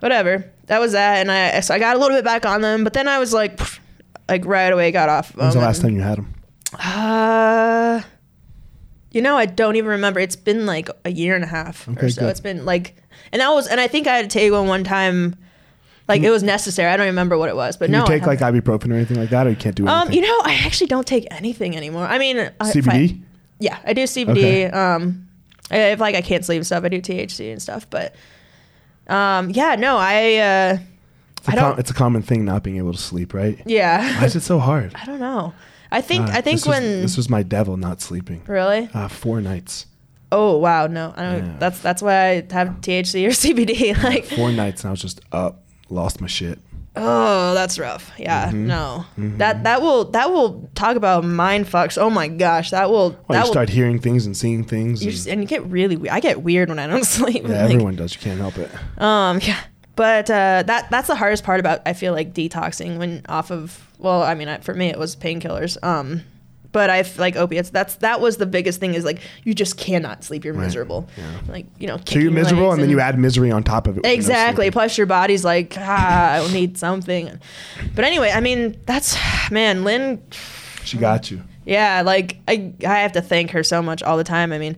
whatever. That was that, and I so I got a little bit back on them, but then I was like, like right away got off. When was the last time you had him? Uh, you know, I don't even remember. It's been like a year and a half Okay, or so. good. It's been like, and that was, and I think I had to take one one time. Like it was necessary. I don't remember what it was, but Can no. you I take like haven't. ibuprofen or anything like that, or you can't do anything? um, you know, I actually don't take anything anymore. I mean, I- I- CBD. yeah, I do CBD. Okay. Um, if like I can't sleep and stuff, I do THC and stuff. But um, yeah, no, I uh, It's a I don't. com- it's a common thing not being able to sleep, right? Yeah. Why is it so hard? I don't know. I think Uh, I think this was- when this was my devil not sleeping. really. Uh, four nights. Oh wow, no, I don't. Yeah. That's that's why I have THC or CBD. Like, Four nights, and I was just up, lost my shit. oh, that's rough. Yeah, Mm-hmm. no, that that will that will talk about mind fucks. Oh my gosh, that will Well, that you will. start hearing things and seeing things. you and- just, and you get really weird. I get weird when I don't sleep. yeah, Like, everyone does. You can't help it. Um, yeah, but uh, that that's the hardest part about I feel like detoxing when off of. Well, I mean, I- for me it was painkillers. Um, but I f- like opiates. That's that was the biggest thing. Is like you just cannot sleep. You're Right, miserable. yeah. Like you know. So you're miserable, legs and then you add misery on top of it. no Exactly. Plus, your body's like, ah, I need something. But anyway, I mean, that's man, Lynn. She got you. Yeah, like I, I have to thank her so much all the time. I mean,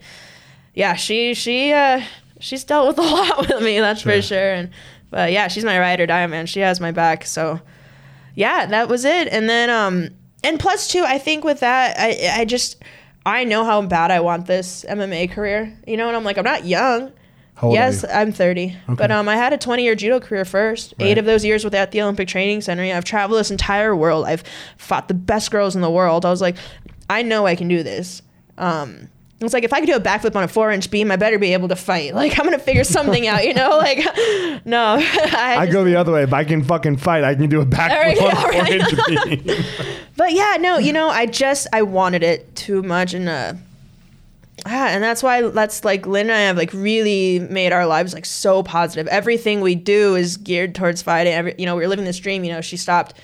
yeah, she, she, uh, she's dealt with a lot with me. That's for Sure. sure. And but yeah, she's my ride or die, man. She has my back. So yeah, that was it. And then, um, and plus too, I think with that, I, I just, I know how bad I want this MMA career. You know, and I'm like, I'm not young. How old yes, are you? I'm 30. Okay. But um, I had a 20 year judo career first. Eight of those years with at the Olympic Training Center. Yeah, I've traveled this entire world. I've fought the best girls in the world. I was like, I know I can do this. Um, it's like if I could do a backflip on a four inch beam, I better be able to fight. Like I'm gonna figure something out, you know? Like, no, I, I go the other way. If I can fucking fight, I can do a backflip Yeah, on a right. four-inch beam. But yeah, no, you know, I just I wanted it too much, and uh, ah, and that's why that's like Lynn and I have like really made our lives like so positive. Everything we do is geared towards fighting. Every, you know, we were living this dream. You know, she stopped.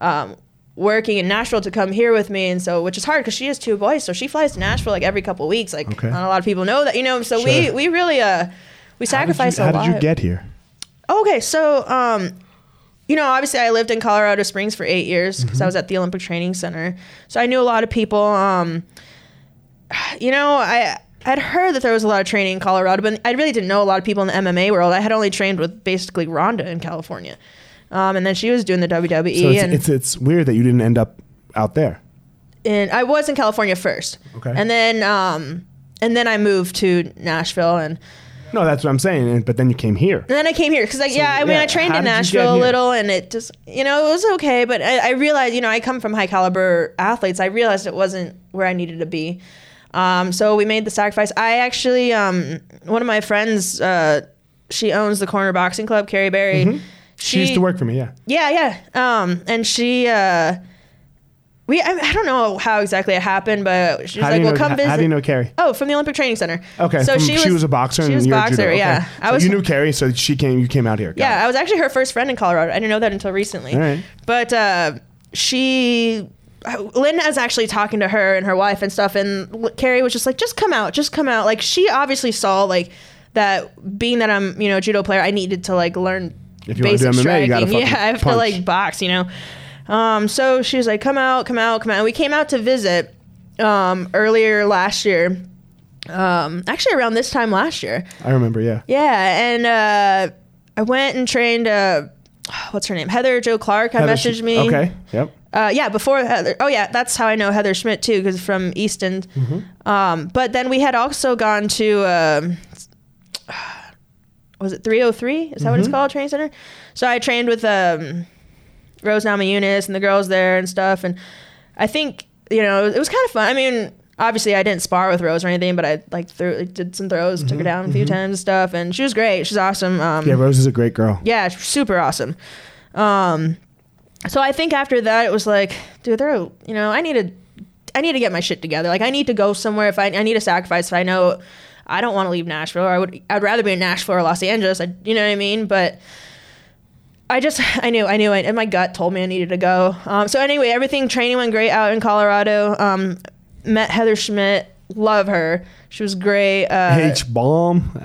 Um, working in Nashville to come here with me and so which is hard because she has two boys so she flies to Nashville like every couple weeks like Okay. not a lot of people know that you know so we Sure. we really uh we sacrifice a lot How did you get here? Okay, so um, you know, obviously I lived in Colorado Springs for eight years Mm-hmm. because I was at the Olympic Training Center, so I knew a lot of people. Um, you know, I I'd heard that there was a lot of training in Colorado, but I really didn't know a lot of people in the MMA world. I had only trained with basically Ronda in California, um, and then she was doing the WWE, So it's, and it's it's weird that you didn't end up out there. and I was in California first, Okay. and then um, and then I moved to Nashville and. No, that's what I'm saying. and- But then you came here. And then I came here because, like, yeah, I mean, yeah, I trained how in did you get Nashville a little, and it just, you know, it was okay. But I, I realized, you know, I come from high caliber athletes. I realized it wasn't where I needed to be. Um, so we made the sacrifice. I actually, um, one of my friends, uh, she owns the Corner Boxing Club, Carrie Berry. Mm-hmm. She, used to work for me. Yeah. Yeah, yeah. Um, and she, uh, we, I, I don't know how exactly it happened, but she was How like, "Well, know? come how, visit." how do you know Carrie? Oh, from the Olympic Training Center. Okay. So from- she was, a boxer. She was a boxer. judo. Okay. Yeah, I So was. you knew Carrie, so she came. You came out here. Got Yeah, it. I was actually her first friend in Colorado. I didn't know that until recently. Right. But uh, she, Lynn is actually talking to her and her wife and stuff, and Carrie was just like, "Just come out, just come out." Like she obviously saw like that. Being that I'm, you know, a judo player, I needed to like learn If you wanna do MMA, striking. you gotta fucking yeah, I have to like box, you know. Um, so she was like, "Come out, come out, come out." And we came out to visit um, earlier last year. Um, actually, around this time last year. I remember. Yeah. Yeah, and uh, I went and trained. Uh, what's her name? Heather Jo Clark. I messaged me. Okay. Yep. Uh, yeah, before Heather. Oh yeah, that's how I know Heather Schmidt too, because from Easton. Mm-hmm. Um, but then we had also gone to. Um, was it 303? Is that Mm-hmm. what it's called? Training center. So I trained with um, Rose Namajunas and the girls there and stuff, and I think you know it was kind of fun. I mean, obviously I didn't spar with Rose or anything, but I like threw like, did some throws, took her down a few times and stuff, and she was great. She's awesome. Um, Mm-hmm. Yeah. Rose is a great girl. yeah, super awesome. Um, so I think after that it was like, dude, there, you know, I need to, I need to get my shit together. Like I need to go somewhere. If I, I need a sacrifice. If I know I don't want to leave Nashville, or I would, I'd rather be in Nashville or Los Angeles. I, you know what I mean? But I just, I knew, I knew, it, and my gut told me I needed to go. Um, so anyway, everything training went great out in Colorado. Um, met Heather Schmidt. Love her. She was great. Uh, H bomb.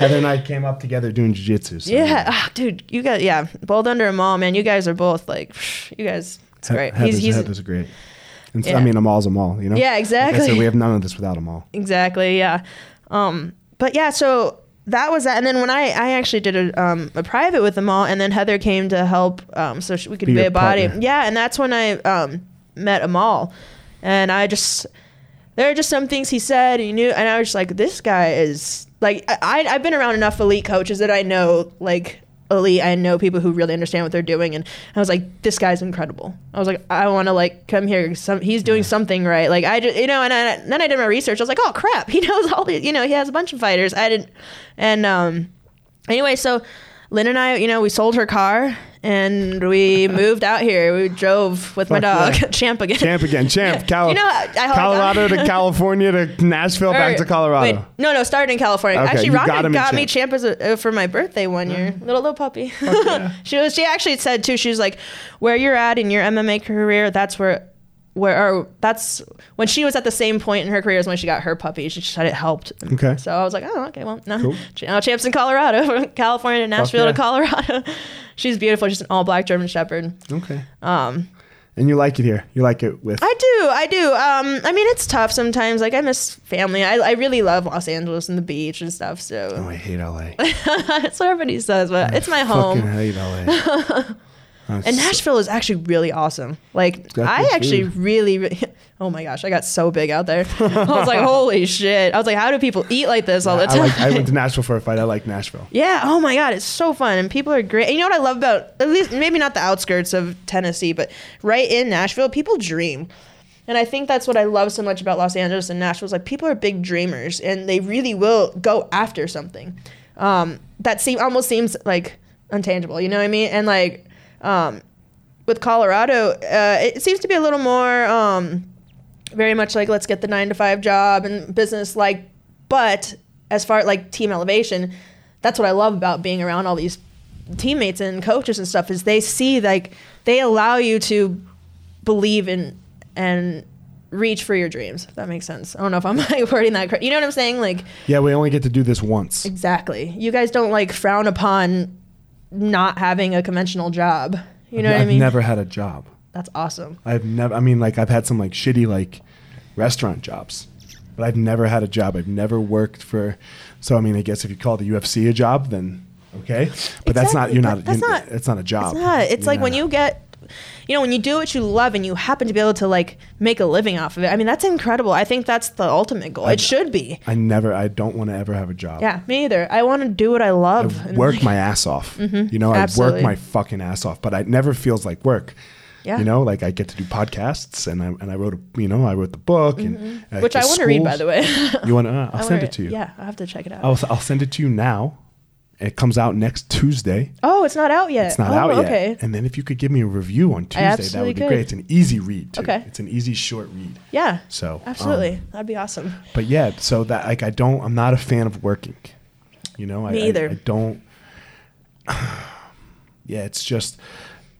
Heather and I came up together doing jiu-jitsu. So Yeah, ah, dude, you guys, yeah, both under Amal, man. You guys are both like, you guys, it's great. Heather's, he's he's Heather's great. And so, Yeah. I mean, Amal's a mall, you know? Yeah, Like I said, exactly. we have none of this without Amal. Exactly. Yeah. Um, but yeah, so that was that. And then when I, I actually did a, um, a private with them all, and then Heather came to help, um, so we could Be be, a body. partner. Yeah. And that's when I, um, met Amal and I just, there are just some things he said, he knew, and I was just like, this guy is like, I, I've been around enough elite coaches that I know, like, elite. I know people who really understand what they're doing, and I was like, this guy's incredible. I was like, I want to like come here. Some he's doing something right. Like I just, you know, and I, then I did my research. I was like, oh crap, he knows all. The, you know, he has a bunch of fighters. I didn't, and um, anyway, so Lynn and I, you know, we sold her car and we moved out here. We drove with my dog, yeah. Champ again. Champ again, champ. Cal- You know, I- I- Colorado to California to Nashville, back to Colorado. Wait, no, no, started in California. Okay, actually, Ronda got got me Champ. as a, uh, for my birthday one year. Little little puppy. she was. She actually said too. She was like, "Where you're at in your MMA career, that's where." Where or that's when she was at the same point in her career as when she got her puppy. She said it helped. Okay. So I was like, oh, okay, well, no. Cool. Now champs in Colorado, from California to Nashville yeah. to Colorado. She's beautiful. She's an all black German Shepherd. Okay. Um, And you like it here. You like it with. I do, I do. Um, I mean, it's tough sometimes. Like I miss family. I, I really love Los Angeles and the beach and stuff. So oh, I hate LA. that's what everybody says, but it's my home. Fucking hate LA. Oh, And Nashville is actually really awesome. Like I actually food. really, really, oh my gosh, I got so big out there. I was like, holy shit. I was like, how do people eat like this all the I, time? like, I went to Nashville for a fight. I like Nashville. yeah. Oh my god, it's so fun and people are great. And you know what I love about at least maybe not the outskirts of Tennessee, but right in Nashville, people dream. And I think that's what I love so much about Los Angeles and Nashville. Is like people are big dreamers and they really will go after something. Um, that seem almost seems like untangible. You know what I mean? And like um, with Colorado, uh, it seems to be a little more um, very much like let's get the nine to five job and business like. But as far like team elevation, that's what I love about being around all these teammates and coaches and stuff is they see like they allow you to believe in and reach for your dreams. If that makes sense. I don't know if I'm like wording that correct. You know what I'm saying? Like Yeah, we only get to do this once. exactly. You guys don't like frown upon not having a conventional job. You know I've what I mean? never had a job. That's awesome. I've never. I mean, like I've had some like shitty like restaurant jobs, but I've never had a job. I've never worked for. So I mean, I guess if you call the UFC a job, then okay. But that's not. You're not. that's you're- not- It's not a job. It's not. It's like when you get, you know, when you do what you love and you happen to be able to like make a living off of it. I mean, that's incredible. I think that's the ultimate goal. It should be. I never. I don't want to ever have a job. Yeah, me either. I want to do what I love. I work like, my ass off. You know, I work my fucking ass off, but it never feels like work. Yeah. You know, like I get to do podcasts, and I and I wrote a you know I wrote the book, and uh, which I want to read, by the way. You want to? Uh, I'll I send it to you. Yeah, I have to check it out. I'll I'll send it to you now. It comes out next Tuesday. oh, it's not out yet. It's not oh, out yet. Okay. And then if you could give me a review on Tuesday, that would be could. great. It's an easy read. Too. Okay. It's an easy short read. Yeah. So um, Absolutely. That'd be awesome. but yeah, so that like I don't. I'm not a fan of working. You know, Me I- either. I, don't. yeah, it's just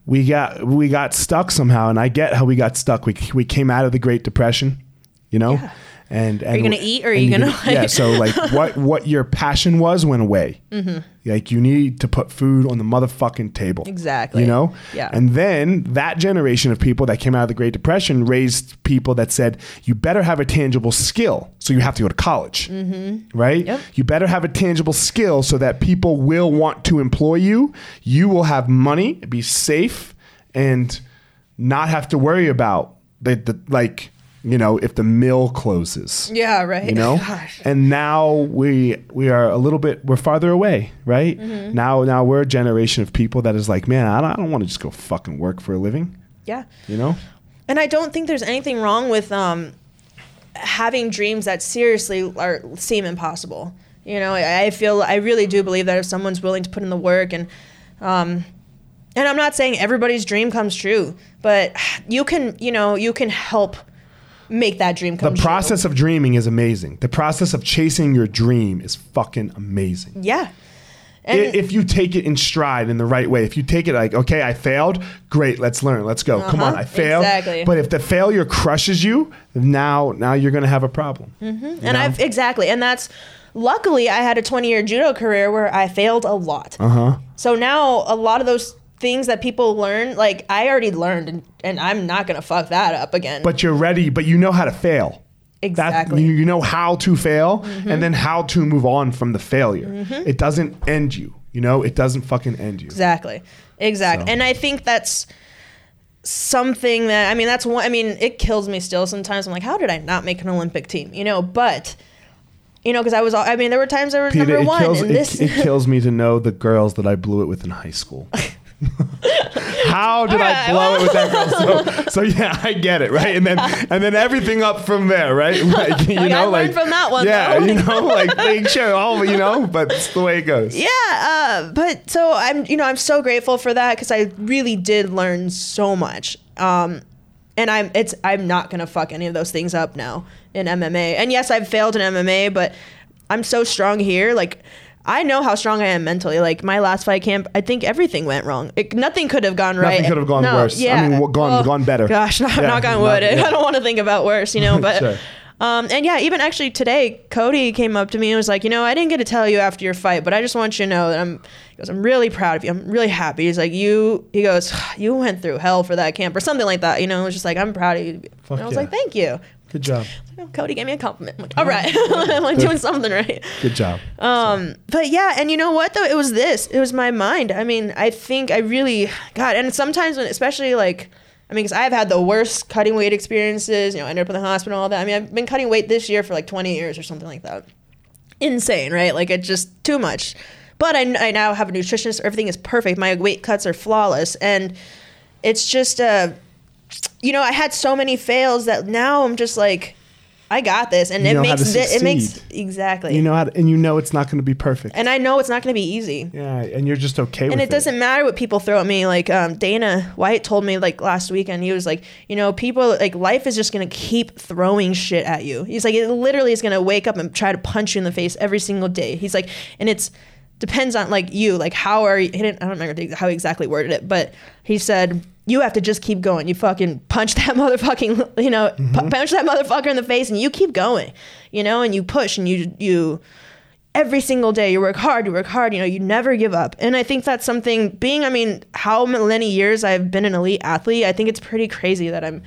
we got we got stuck somehow, and I get how we got stuck. We we came out of the Great Depression. You know. Yeah. And, and you gonna eat or are you gonna, yeah? like- So like what what your passion was went away. Mm-hmm. Like you need to put food on the motherfucking table. Exactly. You know. Yeah. And then that generation of people that came out of the Great Depression raised people that said, you better have a tangible skill. So you have to go to college. Mm-hmm. Right? Yep. You better have a tangible skill so that people will want to employ you. You will have money, be safe, and not have to worry about the, the like, you know, if the mill closes Yeah. Right. you know Gosh. and now we we are a little bit we're farther away right Mm-hmm. now now we're a generation of people that is like man i don't, I don't want to just go fucking work for a living Yeah. you know And I don't think there's anything wrong with um, having dreams that seriously are seem impossible. You know, I, I feel I really do believe that if someone's willing to put in the work and um, and I'm not saying everybody's dream comes true, but you can you know you can help make that dream the come true. The process of dreaming is amazing. The process of chasing your dream is fucking amazing. Yeah. And if you take it in stride in the right way if you take it like okay i failed great let's learn let's go. Come on Uh-huh, i failed. Exactly. but if the failure crushes you now now you're gonna have a problem and I've exactly, and that's luckily I had a 20 year judo career where I failed a lot. uh-huh. So now a lot of those things that people learn, like I already learned, and, and I'm not gonna fuck that up again. But you're ready, but you know how to fail. Exactly. you, you know how to fail and mm-hmm. then how to move on from the failure. Mm-hmm. It doesn't end you. You know, it doesn't fucking end you. Exactly. Exactly. So- And I think that's something that I mean that's one I mean it kills me still sometimes I'm like how did I not make an Olympic team you know but you know because I was all I mean there were times I was Peter, number one kills, and it, this it kills me to know the girls that I blew it with in high school. How did I blow well- it with that girl? So, so yeah, I get it, right? And then and then everything up from there, right? Like, you I know, learned like from that one, Yeah, though. you know, like make sure all you know, but it's the way it goes. yeah uh, but so I'm you know I'm so grateful for that because I really did learn so much um and I'm it's I'm not gonna fuck any of those things up now in MMA and yes I've failed in MMA but I'm so strong here like I know how strong I am mentally. Like my last fight camp, I think everything went wrong. It, nothing could have gone right. Nothing could have gone No, worse. I mean, what- gone- gone better. Gosh, knock, Yeah, knock on not- wood. yeah. I don't want to think about worse, you know. But Sure. um, and yeah, even actually today, Cody came up to me and was like, you know, I didn't get to tell you after your fight, but I just want you to know that I'm. He goes, I'm really proud of you. I'm really happy. He's like, you. He goes, you went through hell for that camp or something like that. You know, it was just like, I'm proud of you. Fuck and I was yeah. like, thank you. Good job. Cody gave me a compliment. I'm like, all right, I'm like doing something right. Good job. Um, but yeah, and you know what though? It was this. It was my mind. I mean, I think I really God, and sometimes when, especially like, I mean, because I've had the worst cutting weight experiences. You know, I ended up in the hospital, and all that. I mean, I've been cutting weight this year for like 20 years or something like that. Insane, right? Like it's just too much. But I, I now have a nutritionist. Everything is perfect. My weight cuts are flawless, and it's just uh, you know, I had so many fails that now I'm just like. I got this, and You it makes to thi- it makes exactly. You know how to, and you know it's not going to be perfect. And I know it's not going to be easy. yeah, and you're just okay with And it. it doesn't matter what people throw at me. Like um, Dana White told me like last weekend, he was like, you know, people like life is just gonna keep throwing shit at you. He's like, it literally is gonna wake up and try to punch you in the face every single day. He's like, and it's depends on like you, like how are you? He didn't, I don't remember how he exactly worded it, but he said you have to just keep going. You fucking punch that motherfucking, you know, pu- mm-hmm. punch that motherfucker in the face, and you keep going, you know, and you push and you you every single day you work hard you work hard you know you never give up. And i think that's something being i mean how many years i've been an elite athlete i think it's pretty crazy that i'm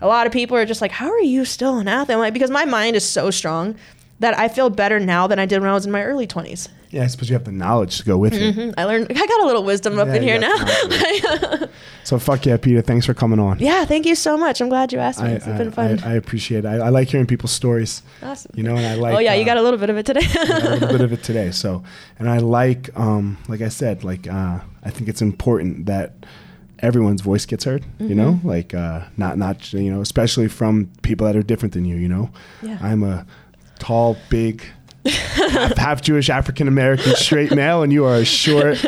a lot of people are just like how are you still an athlete? I'm like because my mind is so strong that i feel better now than i did when i was in my early 20s Yeah, I suppose you have the knowledge to go with it. i learned i got a little wisdom up Yeah, in here now So fuck yeah, Pita. Thanks for coming on. yeah thank you so much i'm glad you asked me I, it's I, been fun I, I appreciate it. I, I like hearing people's stories. awesome You know, and I like. oh yeah you uh, got a little bit of it today a little bit of it today. So, and I like, um, like I said, like uh, I think it's important that everyone's voice gets heard. You know, Mm-hmm. like uh, not not you know, especially from people that are different than you. You know, Yeah. I'm a tall, big. half, half Jewish, African American, straight male, and you are a short,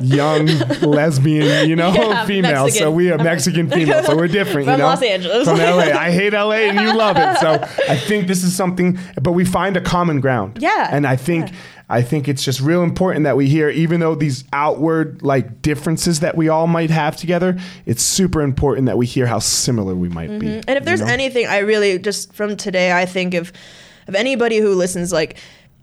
young lesbian, you know, Yeah, female. So we are Mexican female, so we're different. From you know? Los Angeles. From LA. I hate LA, and you love it. So I think this is something, but we find a common ground. Yeah. And I think Yeah. I think it's just real important that we hear, even though these outward like differences that we all might have together, it's super important that we hear how similar we might be. Mm-hmm. And if there's know? anything I really just from today, I think of of anybody who listens, like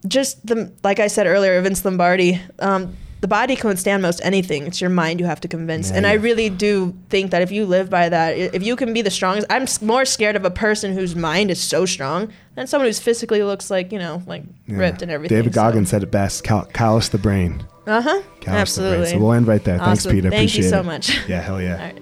just the like I said earlier, Vince Lombardi, um, the body can withstand most anything. It's your mind you have to convince. Yeah, and I really do think that if you live by that, if you can be the strongest, I'm more scared of a person whose mind is so strong than someone who's physically looks like you know like Yeah. ripped and everything. David Goggins said it best: Cal- callous the brain. Uh huh. Callous the brain. Absolutely. So we'll end right there. Thanks, Awesome. Pita. Thank you Appreciate so it. much. Yeah, hell yeah.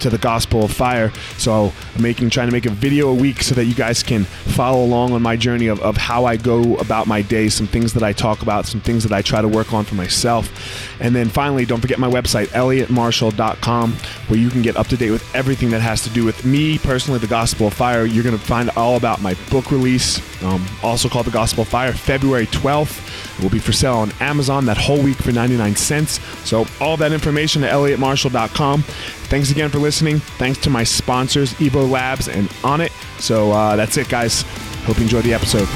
to the Gospel of Fire. So I'm making, trying to make a video a week so that you guys can follow along on my journey of, of how I go about my day, some things that I talk about, some things that I try to work on for myself. And then finally, don't forget my website, elliottmarshall.com, where you can get up to date with everything that has to do with me personally, the Gospel of Fire. You're going to find all about my book release, um, also called The Gospel of Fire, February 12th. It will be for sale on Amazon that whole week for 99 cents. So, all that information at elliottmarshall.com. Thanks again for listening. Thanks to my sponsors, Evo Labs and Onnit. So, uh, that's it, guys. Hope you enjoyed the episode.